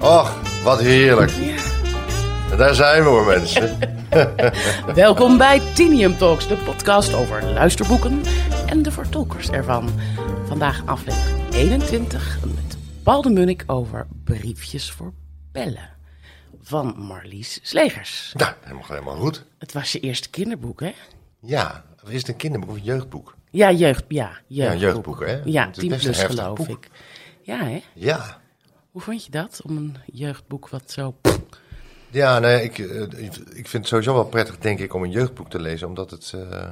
Och, wat heerlijk. Daar zijn we hoor, mensen. Welkom bij Tinium Talks, de podcast over luisterboeken en de vertolkers ervan. Vandaag aflevering 21 met Paul de Munnik over briefjes voor bellen van Marlies Slegers. Nou, helemaal, helemaal goed. Het was je eerste kinderboek, hè? Ja, is het een kinderboek of een jeugdboek? Ja, jeugd, ja, jeugdboek. jeugdboek, hè? Ja, Het is 10 best een plus geloof boek. ik. Ja, hè? Ja. Hoe vond je dat, om een jeugdboek wat zo... Ja, nee, ik, eh, ik vind het sowieso wel prettig, denk ik, om een jeugdboek te lezen, omdat het, eh,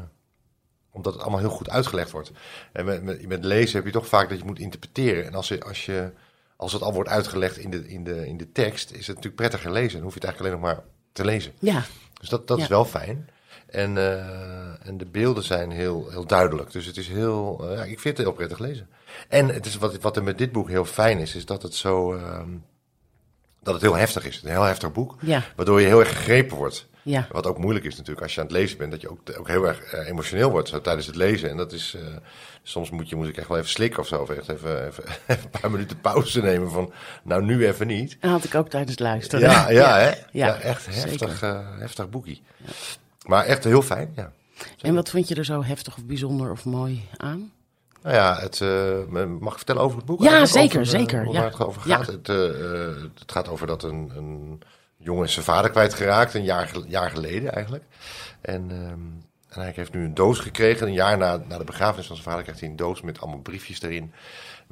omdat het allemaal heel goed uitgelegd wordt. En met, met, met lezen heb je toch vaak dat je moet interpreteren. En als, je, als, je, als het al wordt uitgelegd in de, in, de, in de tekst, is het natuurlijk prettiger lezen. Dan hoef je het eigenlijk alleen nog maar te lezen. Ja, Dus dat, dat is wel fijn. En, eh, en de beelden zijn heel, heel duidelijk. Dus het is heel. eh, ja, ik vind het heel prettig lezen. En het is wat, wat er met dit boek heel fijn is, is dat het zo. ehm, dat het heel heftig is. Een heel heftig boek. ja, Waardoor je heel erg gegrepen wordt. ja. Wat ook moeilijk is natuurlijk als je aan het lezen bent, dat je ook, ook heel erg eh, emotioneel wordt zo, tijdens het lezen. En dat is. eh, soms moet, je, moet ik echt wel even slikken of zo. Of echt even, even, even een paar minuten pauze nemen van. Nou, nu even niet. Dat had ik ook tijdens het luisteren. Ja, ja, hè? Ja, echt heftig, heftig boekie. Maar echt heel fijn, ja. En wat vond je er zo heftig of bijzonder of mooi aan? Nou ja, het, eh, mag ik vertellen over het boek? Ja, zeker, Over, eh, zeker, Waar ja. het over Ja. gaat. Het, eh, eh, het gaat over dat een, een jongen is zijn vader kwijtgeraakt, een jaar, jaar geleden eigenlijk. En, ehm, en hij heeft nu een doos gekregen. Een jaar na, na de begrafenis van zijn vader krijgt hij een doos met allemaal briefjes erin.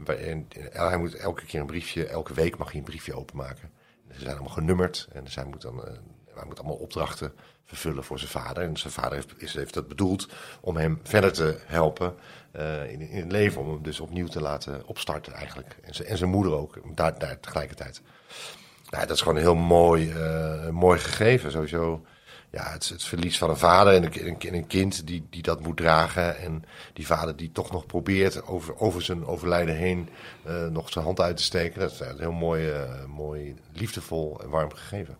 En, en hij moet elke keer een briefje, elke week mag hij een briefje openmaken. Ze zijn allemaal genummerd en zij moet dan, eh, hij moet allemaal opdrachten vervullen voor zijn vader. En zijn vader heeft, is, heeft dat bedoeld om hem verder te helpen eh, in, in het leven. Om hem dus opnieuw te laten opstarten eigenlijk. En, zijn- en zijn moeder ook, daar, daar tegelijkertijd. Nou, dat is gewoon een heel mooi, eh, mooi gegeven. Sowieso ja, het, het verlies van een vader en een, een, kind die, die dat moet dragen. En die vader die toch nog probeert over, over zijn overlijden heen eh, nog zijn hand uit te steken. Dat is een heel mooi, mooi liefdevol en warm gegeven.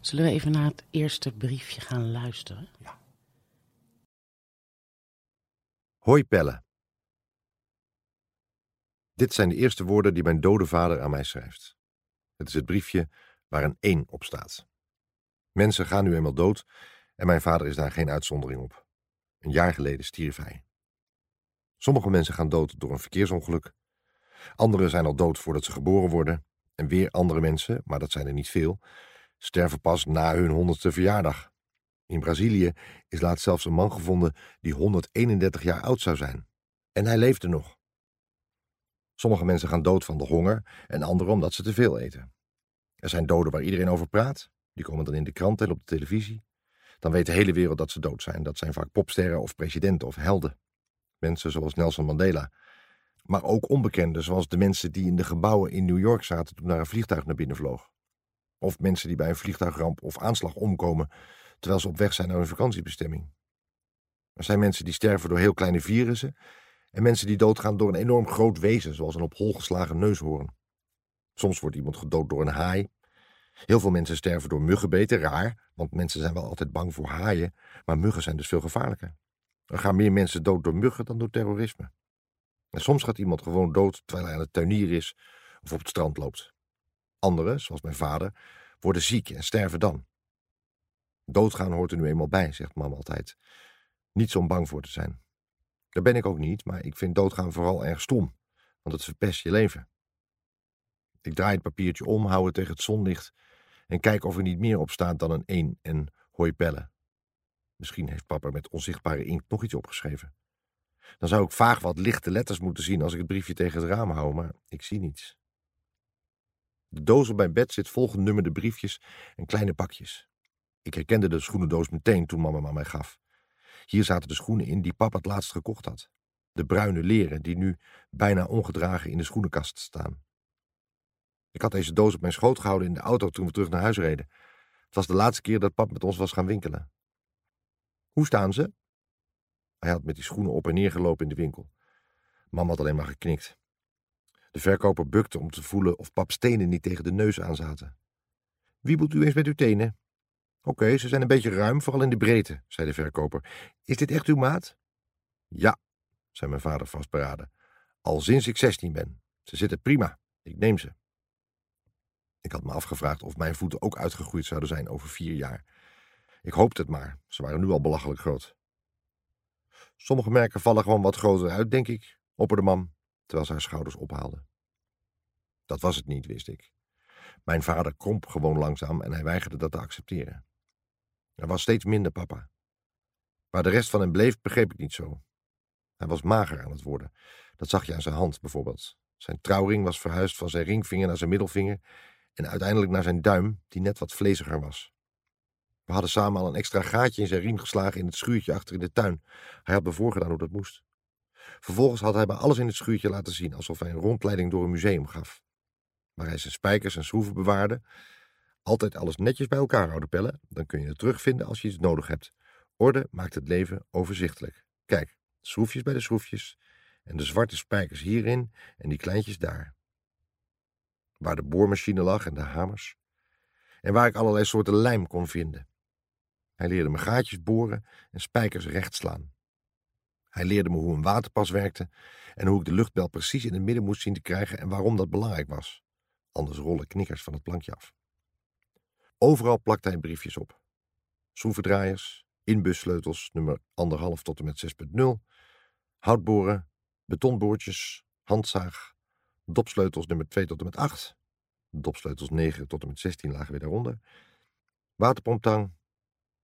Zullen we even naar het eerste briefje gaan luisteren? Hoi Pelle. Dit zijn de eerste woorden die mijn dode vader aan mij schrijft. Het is het briefje waar een 1 op staat. Mensen gaan nu eenmaal dood en mijn vader is daar geen uitzondering op. Een jaar geleden stierf hij. Sommige mensen gaan dood door een verkeersongeluk. Anderen zijn al dood voordat ze geboren worden. En weer andere mensen, maar dat zijn er niet veel, sterven pas na hun honderdste verjaardag. In Brazilië is laatst zelfs een man gevonden die 131 jaar oud zou zijn. En hij leefde nog. Sommige mensen gaan dood van de honger en anderen omdat ze te veel eten. Er zijn doden waar iedereen over praat. Die komen dan in de krant en op de televisie. Dan weet de hele wereld dat ze dood zijn. Dat zijn vaak popsterren of presidenten of helden. Mensen zoals Nelson Mandela. Maar ook onbekenden zoals de mensen die in de gebouwen in New York zaten toen daar een vliegtuig naar binnen vloog. Of mensen die bij een vliegtuigramp of aanslag omkomen terwijl ze op weg zijn naar hun vakantiebestemming. Er zijn mensen die sterven door heel kleine virussen en mensen die doodgaan door een enorm groot wezen, zoals een op hol geslagen neushoorn. Soms wordt iemand gedood door een haai. Heel veel mensen sterven door muggenbeten, raar, want mensen zijn wel altijd bang voor haaien, maar muggen zijn dus veel gevaarlijker. Er gaan meer mensen dood door muggen dan door terrorisme. En soms gaat iemand gewoon dood terwijl hij aan het tuinier is of op het strand loopt. Anderen, zoals mijn vader, worden ziek en sterven dan. Doodgaan hoort er nu eenmaal bij, zegt mam altijd. Niets om bang voor te zijn. Daar ben ik ook niet, maar ik vind doodgaan vooral erg stom, want het verpest je leven. Ik draai het papiertje om, hou het tegen het zonlicht en kijk of er niet meer op staat dan een 1 en hoi pellen. Misschien heeft papa met onzichtbare inkt nog iets opgeschreven. Dan zou ik vaag wat lichte letters moeten zien als ik het briefje tegen het raam hou, maar ik zie niets. De doos op mijn bed zit vol genummerde briefjes en kleine pakjes. Ik herkende de schoenendoos meteen toen mama aan mij gaf. Hier zaten de schoenen in die papa het laatst gekocht had. De bruine leren die nu bijna ongedragen in de schoenenkast staan. Ik had deze doos op mijn schoot gehouden in de auto toen we terug naar huis reden. Het was de laatste keer dat pap met ons was gaan winkelen. Hoe staan ze? Hij had met die schoenen op en neer gelopen in de winkel. Mam had alleen maar geknikt. De verkoper bukte om te voelen of paps tenen niet tegen de neus aanzaten. Wiebelt u eens met uw tenen? Oké, ze zijn een beetje ruim, vooral in de breedte, zei de verkoper. Is dit echt uw maat? Ja, zei mijn vader vastberaden. Al sinds ik zestien ben. Ze zitten prima. Ik neem ze. Ik had me afgevraagd of mijn voeten ook uitgegroeid zouden zijn over vier jaar. Ik hoopte het maar, ze waren nu al belachelijk groot. Sommige merken vallen gewoon wat groter uit, denk ik, opperde mam, terwijl ze haar schouders ophaalde. Dat was het niet, wist ik. Mijn vader kromp gewoon langzaam en hij weigerde dat te accepteren. Er was steeds minder papa. Waar de rest van hem bleef, begreep ik niet zo. Hij was mager aan het worden. Dat zag je aan zijn hand bijvoorbeeld. Zijn trouwring was verhuisd van zijn ringvinger naar zijn middelvinger en uiteindelijk naar zijn duim, die net wat vleesiger was. We hadden samen al een extra gaatje in zijn riem geslagen in het schuurtje achter in de tuin. Hij had me voorgedaan hoe dat moest. Vervolgens had hij me alles in het schuurtje laten zien, alsof hij een rondleiding door een museum gaf. Waar hij zijn spijkers en schroeven bewaarde. Altijd alles netjes bij elkaar houden, pellen. Dan kun je het terugvinden als je iets nodig hebt. Orde maakt het leven overzichtelijk. Kijk, schroefjes bij de schroefjes. En de zwarte spijkers hierin en die kleintjes daar. Waar de boormachine lag en de hamers. En waar ik allerlei soorten lijm kon vinden. Hij leerde me gaatjes boren en spijkers recht slaan. Hij leerde me hoe een waterpas werkte en hoe ik de luchtbel precies in het midden moest zien te krijgen en waarom dat belangrijk was. Anders rollen knikkers van het plankje af. Overal plakte hij briefjes op. Schroevendraaiers, inbussleutels nummer 1,5 tot en met 6.0, houtboren, betonboortjes, handzaag, dopsleutels nummer 2 tot en met 8, dopsleutels 9 tot en met 16 lagen weer daaronder, waterpomptang,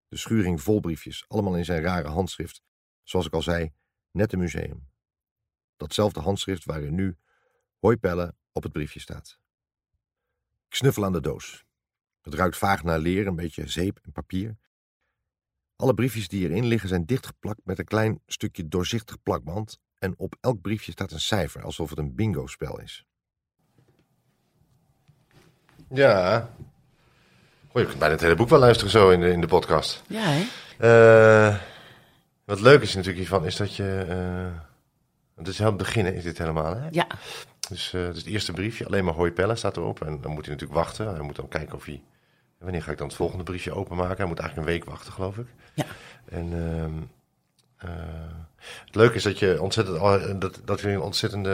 de schuring vol briefjes, allemaal in zijn rare handschrift, zoals ik al zei, net een museum. Datzelfde handschrift waarin nu hooipellen op het briefje staat. Ik snuffel aan de doos. Het ruikt vaag naar leer, een beetje zeep en papier. Alle briefjes die erin liggen zijn dichtgeplakt met een klein stukje doorzichtig plakband en op elk briefje staat een cijfer, alsof het een bingo-spel is. Ja. Goh, je kunt bijna het hele boek wel luisteren zo in de, in de podcast. Ja, hè? Eh, wat leuk is natuurlijk hiervan, is dat je... eh het is helemaal beginnen, is dit helemaal, hè? Ja. Dus eh, het is het eerste briefje, alleen maar hoi pellen staat erop. En dan moet hij natuurlijk wachten. Hij moet dan kijken of hij... Wanneer ga ik dan het volgende briefje openmaken? Hij moet eigenlijk een week wachten, geloof ik. Ja. En ehm, eh, het leuke is dat je ontzettend... al- Dat, dat er een ontzettende...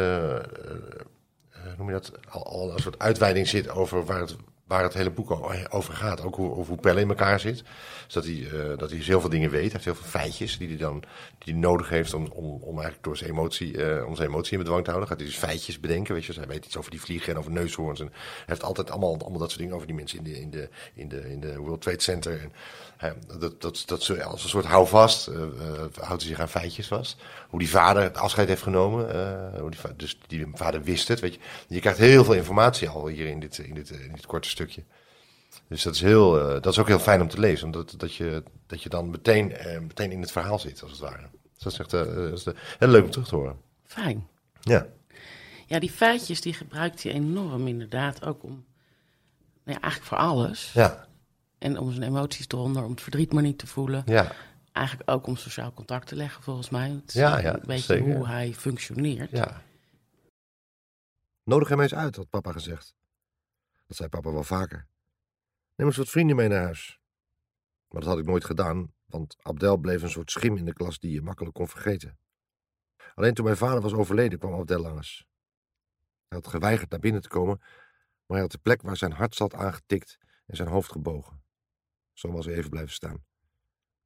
eh, noem je dat? Al, al een soort uitweiding zit over waar het, waar het hele boek over gaat. Ook hoe, hoe Pelle in elkaar zit. Dus dat hij, eh, dat hij heel veel dingen weet. Hij heeft heel veel feitjes die hij dan die hij nodig heeft om, om, om eigenlijk door zijn emotie, eh, om zijn emotie in bedwang te houden. Gaat hij dus feitjes bedenken. Weet je, hij weet iets over die vliegen en over neushoorns. En heeft altijd allemaal, allemaal dat soort dingen over die mensen in de, in de, in de, in de World Trade Center. En, hij- dat, dat, dat, als een soort houvast eh, houdt hij zich aan feitjes vast. Hoe die vader het afscheid heeft genomen. hoe die, dus die vader wist het. Weet je. je krijgt heel veel informatie al hier in dit, in dit, in dit korte stukje. Dus dat is, heel, eh, dat is ook heel fijn om te lezen. Omdat dat je, dat je dan meteen, eh, meteen in het verhaal zit, als het ware. Dus dat is echt eh, dat is, heel leuk om terug te horen. Fijn. Ja. Ja, die feitjes die gebruikt hij enorm inderdaad ook om... Nou ja, eigenlijk voor alles. Ja. En om zijn emoties eronder, om het verdriet maar niet te voelen. Ja. Eigenlijk ook om sociaal contact te leggen, volgens mij. Het is Ja, een ja, beetje zeker. hoe hij functioneert. Ja. Nodig hem eens uit, had papa gezegd. Dat zei papa wel vaker. Neem eens wat vrienden mee naar huis. Maar dat had ik nooit gedaan, want Abdel bleef een soort schim in de klas die je makkelijk kon vergeten. Alleen toen mijn vader was overleden kwam Abdel langs. Hij had geweigerd naar binnen te komen, maar hij had de plek waar zijn hart zat aangetikt en zijn hoofd gebogen. Zo was hij even blijven staan.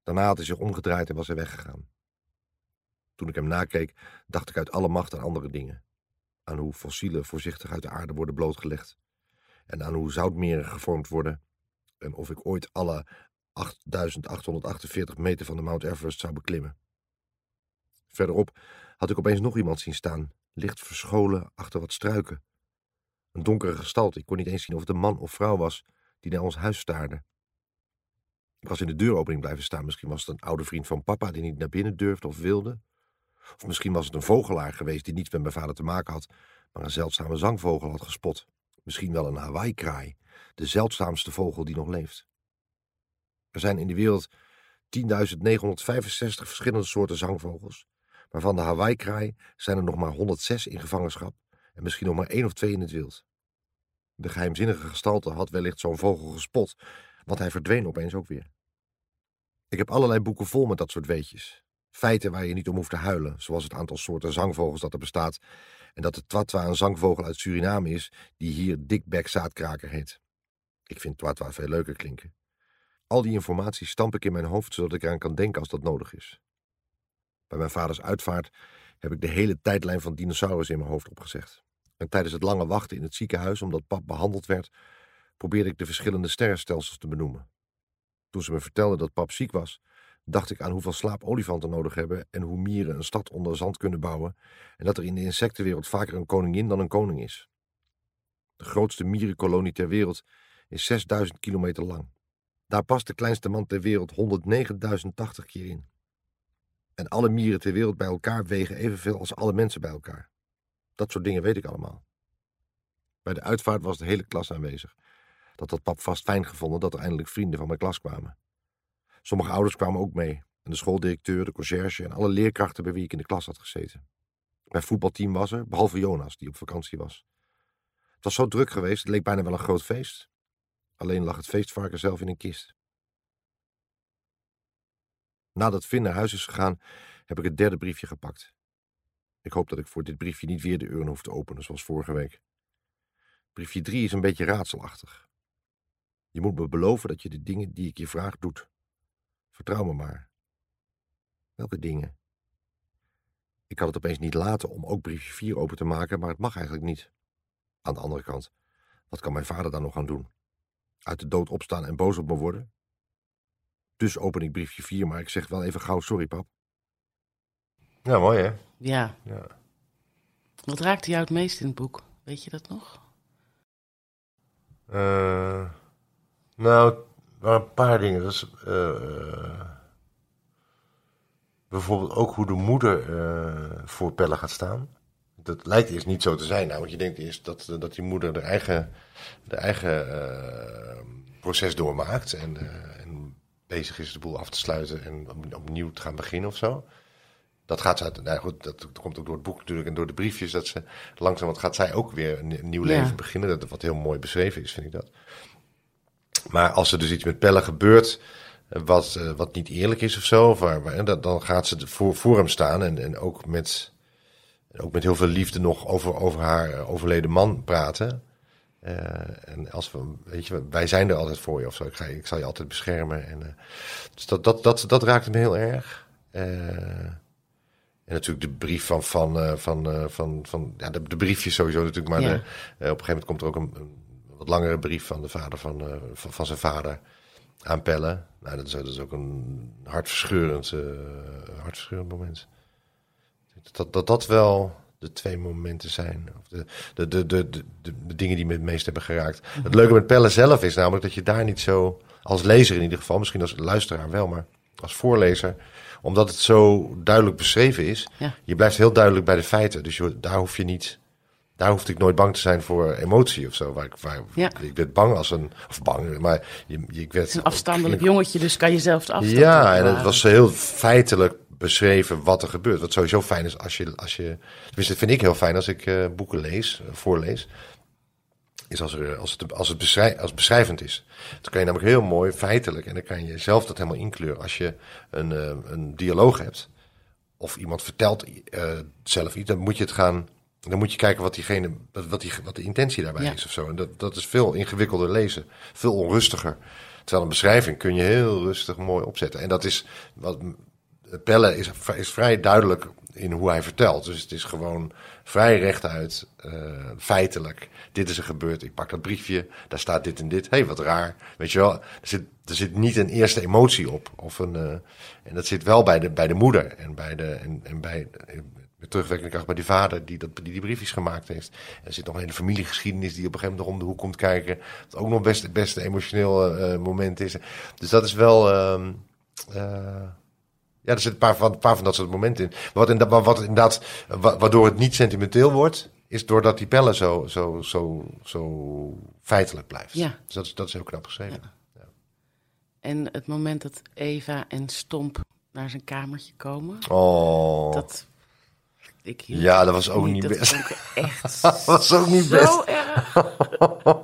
Daarna had hij zich omgedraaid en was hij weggegaan. Toen ik hem nakeek, dacht ik uit alle macht aan andere dingen aan hoe fossielen voorzichtig uit de aarde worden blootgelegd. En aan hoe zoutmeren gevormd worden. En of ik ooit alle 8848 meter van de Mount Everest zou beklimmen. Verderop had ik opeens nog iemand zien staan, licht verscholen achter wat struiken. Een donkere gestalte, ik kon niet eens zien of het een man of vrouw was die naar ons huis staarde. Ik was in de deuropening blijven staan, misschien was het een oude vriend van papa die niet naar binnen durfde of wilde. Of misschien was het een vogelaar geweest die niets met mijn vader te maken had, maar een zeldzame zangvogel had gespot. Misschien wel een Hawaii-kraai, de zeldzaamste vogel die nog leeft. Er zijn in de wereld 10.965 verschillende soorten zangvogels, maar van de Hawaii-kraai zijn er nog maar 106 in gevangenschap en misschien nog maar één of twee in het wild. De geheimzinnige gestalte had wellicht zo'n vogel gespot, want hij verdween opeens ook weer. Ik heb allerlei boeken vol met dat soort weetjes. Feiten waar je niet om hoeft te huilen, zoals het aantal soorten zangvogels dat er bestaat en dat de twatwa een zangvogel uit Suriname is die hier dikbek zaadkraker heet. Ik vind Twatwa veel leuker klinken. Al die informatie stamp ik in mijn hoofd zodat ik eraan kan denken als dat nodig is. Bij mijn vaders uitvaart heb ik de hele tijdlijn van dinosaurus in mijn hoofd opgezegd. En tijdens het lange wachten in het ziekenhuis omdat pap behandeld werd, probeerde ik de verschillende sterrenstelsels te benoemen. Toen ze me vertelde dat pap ziek was, dacht ik aan hoeveel slaap olifanten nodig hebben en hoe mieren een stad onder zand kunnen bouwen en dat er in de insectenwereld vaker een koningin dan een koning is. De grootste mierenkolonie ter wereld is 6000 kilometer lang. Daar past de kleinste man ter wereld 109.080 keer in. En alle mieren ter wereld bij elkaar wegen evenveel als alle mensen bij elkaar. Dat soort dingen weet ik allemaal. Bij de uitvaart was de hele klas aanwezig. Dat had pap vast fijn gevonden dat er eindelijk vrienden van mijn klas kwamen. Sommige ouders kwamen ook mee. En de schooldirecteur, de conciërge en alle leerkrachten bij wie ik in de klas had gezeten. Mijn voetbalteam was er, behalve Jonas, die op vakantie was. Het was zo druk geweest, het leek bijna wel een groot feest. Alleen lag het feestvarken zelf in een kist. Nadat Finn naar huis is gegaan, heb ik het derde briefje gepakt. Ik hoop dat ik voor dit briefje niet weer de urn hoef te openen, zoals vorige week. Briefje drie is een beetje raadselachtig. Je moet me beloven dat je de dingen die ik je vraag doet. Vertrouw me maar. Welke dingen? Ik kan het opeens niet laten om ook briefje 4 open te maken, maar het mag eigenlijk niet. Aan de andere kant, wat kan mijn vader daar nog aan doen? Uit de dood opstaan en boos op me worden? Dus open ik briefje 4, maar ik zeg wel even gauw sorry, pap. Ja, mooi hè? Ja. Ja. Wat raakte jou het meest in het boek? Weet je dat nog? Eh, nou, waren een paar dingen. Dat is, eh, eh, bijvoorbeeld ook hoe de moeder eh, voor Pelle gaat staan. Dat lijkt eerst niet zo te zijn. Nou, want je denkt eerst dat, dat die moeder de eigen, de eigen proces doormaakt. En, en bezig is de boel af te sluiten en op- opnieuw te gaan beginnen of zo. Dat gaat ze uit, nou goed, dat komt ook door het boek natuurlijk en door de briefjes. Dat ze langzaam, wat gaat zij ook weer een, nieuw Ja. leven beginnen. Dat, wat heel mooi beschreven is, vind ik dat. Maar als er dus iets met Pelle gebeurt, eh, wat, eh, wat niet eerlijk is of zo, of waar, waar- dan, dan gaat ze voor, voor hem staan en, en ook, met, ook met heel veel liefde nog over, over haar eh, overleden man praten. En als we, weet je, wij zijn er altijd voor je of zo. Ik, ga, ik zal je altijd beschermen. En, dus dat, dat, dat, dat raakte me heel erg. En natuurlijk de brief van, van, van, van, van ja, de, de briefjes sowieso natuurlijk. Maar Ja. de, op een gegeven moment komt er ook een, een wat langere brief van de vader van, eh, van, van zijn vader aan Pelle. Nou, dat is, dat is ook een hartverscheurend, eh, hartverscheurend moment. Dat, dat dat wel de twee momenten zijn. Of de, de, de, de, de, de, de dingen die me het meest hebben geraakt. Het leuke met Pelle zelf is namelijk dat je daar niet zo, als lezer in ieder geval, misschien als luisteraar wel, maar als voorlezer, omdat het zo duidelijk beschreven is, Ja. je blijft heel duidelijk bij de feiten. Dus je, daar hoef je niet, daar hoefde ik nooit bang te zijn voor emotie of zo. Waar ik, waar, Ja. ik werd bang als een, of bang, maar je, ik werd Het is een afstandelijk jongetje, dus kan je zelf afstand ja, en het was heel feitelijk beschreven wat er gebeurt. Wat sowieso fijn is als je, als je tenminste dat vind ik heel fijn als ik eh, boeken lees, eh, voorlees, is als, er, als, het, als het beschrij, als het beschrijvend is. Dan kan je namelijk heel mooi feitelijk en dan kan je zelf dat helemaal inkleuren. Als je een, eh, een dialoog hebt of iemand vertelt zelf iets, dan moet je het gaan. Dan moet je kijken wat, diegene, wat, die, wat de intentie daarbij Ja. is of zo. En dat, dat is veel ingewikkelder lezen, veel onrustiger. Terwijl een beschrijving kun je heel rustig mooi opzetten. En dat is wat Pelle is, is vrij duidelijk in hoe hij vertelt. Dus het is gewoon vrij rechtuit, eh, feitelijk. Dit is er gebeurd. Ik pak dat briefje. Daar staat dit en dit. Hé, hey, wat raar. Weet je wel, er zit, er zit niet een eerste emotie op. Of een, eh, en dat zit wel bij de, bij de moeder. En bij de, en, en bij, terugwerkende kracht bij die vader die, dat, die die briefjes gemaakt heeft. Er zit nog een hele familiegeschiedenis die op een gegeven moment nog om de hoek komt kijken. Wat ook nog best het beste emotioneel eh, moment is. Dus dat is wel... ehm, eh, ja, er zitten een paar van, een paar van dat soort momenten in. Wat, in, wat, wat inderdaad, wa- waardoor het niet sentimenteel wordt, is doordat die pellen zo, zo, zo, zo feitelijk blijft. Ja. Dus dat is, dat is heel knap geschreven. En het moment dat Eva en Stomp naar zijn kamertje komen, Oh, dat... Ik Ja, dat was ook niet. dat best. ik echt dat was ook niet best. zo erg.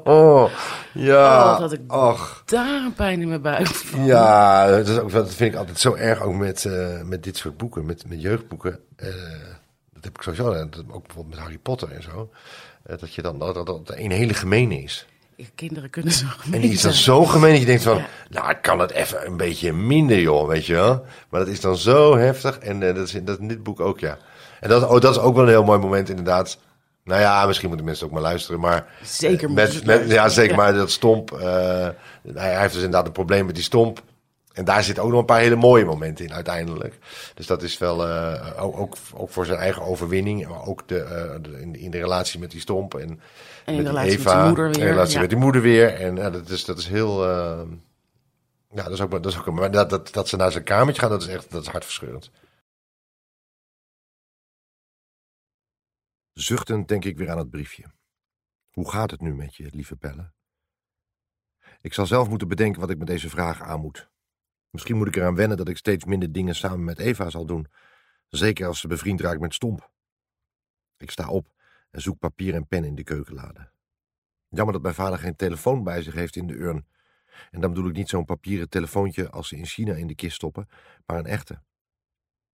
Oh, ja, Oh, had ik och. daar een pijn in mijn buik van. Ja, dat, is ook, dat vind ik altijd zo erg ook met, eh, met dit soort boeken, met, met jeugdboeken. Eh, dat heb ik sowieso, dat, ook bijvoorbeeld met Harry Potter en zo. eh, dat je dan dat, dat, dat een hele gemene is. kinderen kunnen zo gemeen En die is dan zijn. zo gemeen dat je denkt van, Ja. nou, ik kan het even een beetje minder, joh, weet je wel. Maar dat is dan zo heftig. En dat, is, dat in dit boek ook, ja. En dat, oh, dat is ook wel een heel mooi moment, inderdaad. Nou ja, misschien moeten mensen ook maar luisteren, maar... Zeker eh, met, het met, Ja, zeker, ja. maar dat stomp... eh, hij, heeft dus inderdaad een probleem met die stomp. En daar zitten ook nog een paar hele mooie momenten in, uiteindelijk. Dus dat is wel, eh, ook, ook, ook voor zijn eigen overwinning, maar ook de, eh, de- in, in de relatie met die stomp. En, En in met de die relatie met Eva, zijn moeder en weer. de relatie ja. met die moeder weer. En dat, is, dat is heel. eh, ja, dat is ook. Dat, is ook maar dat, dat, dat ze naar zijn kamertje gaan, dat is echt dat is hartverscheurend. Zuchtend denk ik weer aan het briefje. Hoe gaat het nu met je, lieve Pelle? Ik zal zelf moeten bedenken wat ik met deze vraag aan moet. Misschien moet ik eraan wennen dat ik steeds minder dingen samen met Eva zal doen. Zeker als ze bevriend raakt met Stomp. Ik sta op en zoek papier en pen in de keukenlade. Jammer dat mijn vader geen telefoon bij zich heeft in de urn. En dan bedoel ik niet zo'n papieren telefoontje als ze in China in de kist stoppen, maar een echte.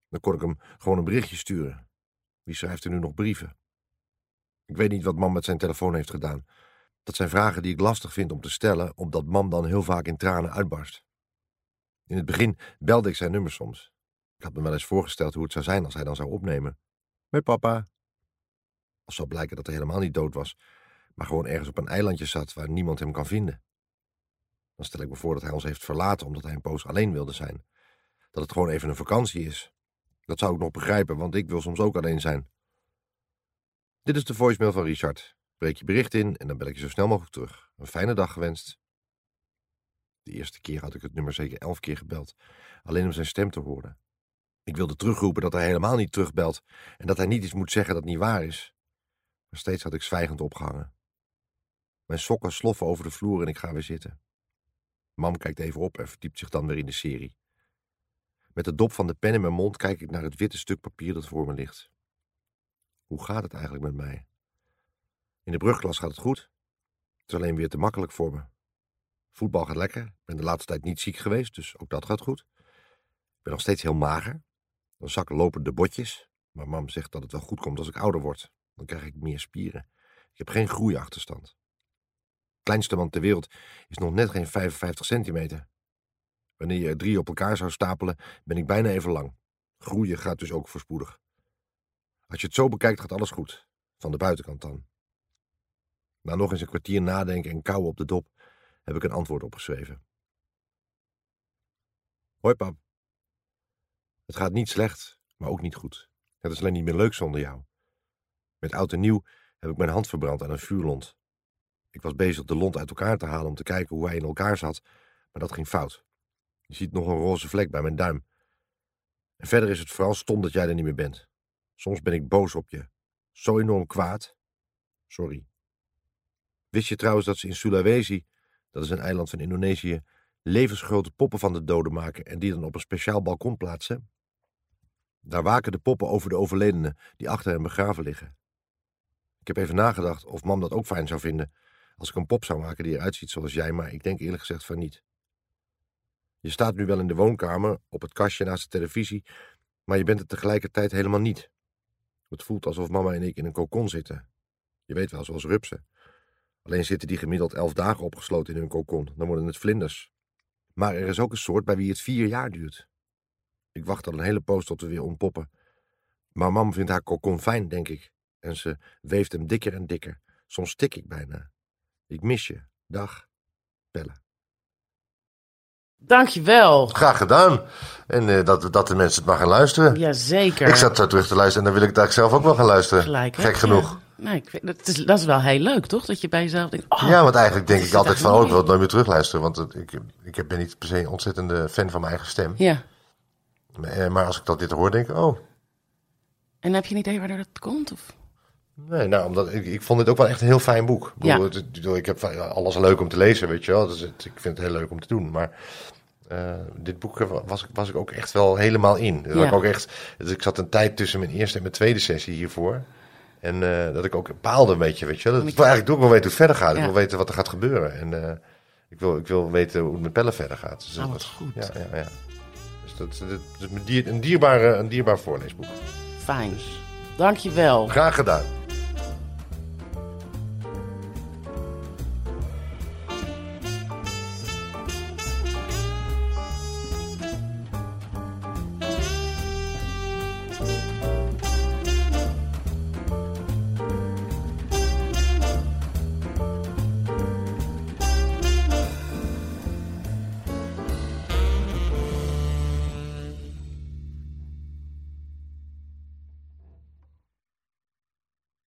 Dan kon ik hem gewoon een berichtje sturen. Wie schrijft er nu nog brieven? Ik weet niet wat mam met zijn telefoon heeft gedaan. Dat zijn vragen die ik lastig vind om te stellen, omdat mam dan heel vaak in tranen uitbarst. In het begin belde ik zijn nummer soms. Ik had me wel eens voorgesteld hoe het zou zijn als hij dan zou opnemen. Met papa. Als zou blijken dat hij helemaal niet dood was, maar gewoon ergens op een eilandje zat waar niemand hem kan vinden. Dan stel ik me voor dat hij ons heeft verlaten omdat hij een poos alleen wilde zijn. Dat het gewoon even een vakantie is. Dat zou ik nog begrijpen, want ik wil soms ook alleen zijn. Dit is de voicemail van Richard. Breek je bericht in en dan bel ik je zo snel mogelijk terug. Een fijne dag gewenst. De eerste keer had ik het nummer zeker elf keer gebeld, alleen om zijn stem te horen. Ik wilde terugroepen dat hij helemaal niet terugbelt en dat hij niet iets moet zeggen dat niet waar is. Maar steeds had ik zwijgend opgehangen. Mijn sokken sloffen over de vloer en ik ga weer zitten. Mam kijkt even op en verdiept zich dan weer in de serie. Met de dop van de pen in mijn mond kijk ik naar het witte stuk papier dat voor me ligt. Hoe gaat het eigenlijk met mij? In de brugklas gaat het goed. Het is alleen weer te makkelijk voor me. Voetbal gaat lekker. Ik ben de laatste tijd niet ziek geweest, dus ook dat gaat goed. Ik ben nog steeds heel mager. Dan zakken lopen de botjes. Maar mam zegt dat het wel goed komt als ik ouder word. Dan krijg ik meer spieren. Ik heb geen groeiachterstand. Kleinste man ter wereld is nog net geen 55 centimeter. Wanneer je drie op elkaar zou stapelen, ben ik bijna even lang. Groeien gaat dus ook voorspoedig. Als je het zo bekijkt, gaat alles goed. Van de buitenkant dan. Na nog eens een kwartier nadenken en kauwen op de dop, heb ik een antwoord opgeschreven. Hoi pap. Het gaat niet slecht, maar ook niet goed. Het is alleen niet meer leuk zonder jou. Met oud en nieuw heb ik mijn hand verbrand aan een vuurlont. Ik was bezig de lont uit elkaar te halen om te kijken hoe hij in elkaar zat, maar dat ging fout. Je ziet nog een roze vlek bij mijn duim. En verder is het vooral stom dat jij er niet meer bent. Soms ben ik boos op je. Zo enorm kwaad. Sorry. Wist je trouwens dat ze in Sulawesi, dat is een eiland van Indonesië, levensgrote poppen van de doden maken en die dan op een speciaal balkon plaatsen? Daar waken de poppen over de overledenen die achter hen begraven liggen. Ik heb even nagedacht of mam dat ook fijn zou vinden als ik een pop zou maken die eruit ziet zoals jij, maar ik denk eerlijk gezegd van niet. Je staat nu wel in de woonkamer, op het kastje naast de televisie, maar je bent het tegelijkertijd helemaal niet. Het voelt alsof mama en ik in een kokon zitten. Je weet wel, zoals rupsen. Alleen zitten die gemiddeld elf dagen opgesloten in hun kokon. Dan worden het vlinders. Maar er is ook een soort bij wie het vier jaar duurt. Ik wacht al een hele poos tot we weer ontpoppen. Maar mam vindt haar kokon fijn, denk ik. En ze weeft hem dikker en dikker. Soms stik ik bijna. Ik mis je. Dag. Bellen. Dankjewel. Graag gedaan. En eh, dat, dat de mensen het maar gaan luisteren. Jazeker. Ik zat zo terug te luisteren en dan wil ik eigenlijk zelf ook wel gaan luisteren. Gelijk? Gek genoeg. Ja. Nee, ik vind, dat, is, dat is wel heel leuk, toch? Dat je bij jezelf denkt, oh, Ja, want eigenlijk denk ik altijd van, oh, ik wil het nooit meer terugluisteren. Want ik, ik ben niet per se een ontzettende fan van mijn eigen stem. ja. Maar, maar als ik dat dit hoor, denk ik, oh, En heb je een idee waardoor dat komt? Of? Nee, nou, omdat ik, ik vond dit ook wel echt een heel fijn boek. Ik, bedoel, Ja. het, ik heb alles leuk om te lezen, weet je wel. Dus het, ik vind het heel leuk om te doen. Maar eh, dit boek was, ik- was ik ook echt wel helemaal in. Dat Ja. ik, ook echt, dus ik zat een tijd tussen mijn eerste en mijn tweede sessie hiervoor. En eh, dat ik ook bepaalde een beetje, weet je wel. Dat, ik wil eigenlijk ook wel weten hoe het verder gaat. Ik wil weten wat er gaat gebeuren. En eh, ik, wil, ik wil weten hoe het met pellen verder gaat. Dus Oh, dat- goed. Ja, ja, ja. Dus dat, dat, is een, dier, een, dierbare, een dierbaar voorleesboek. Fijn. Dankjewel. Graag gedaan.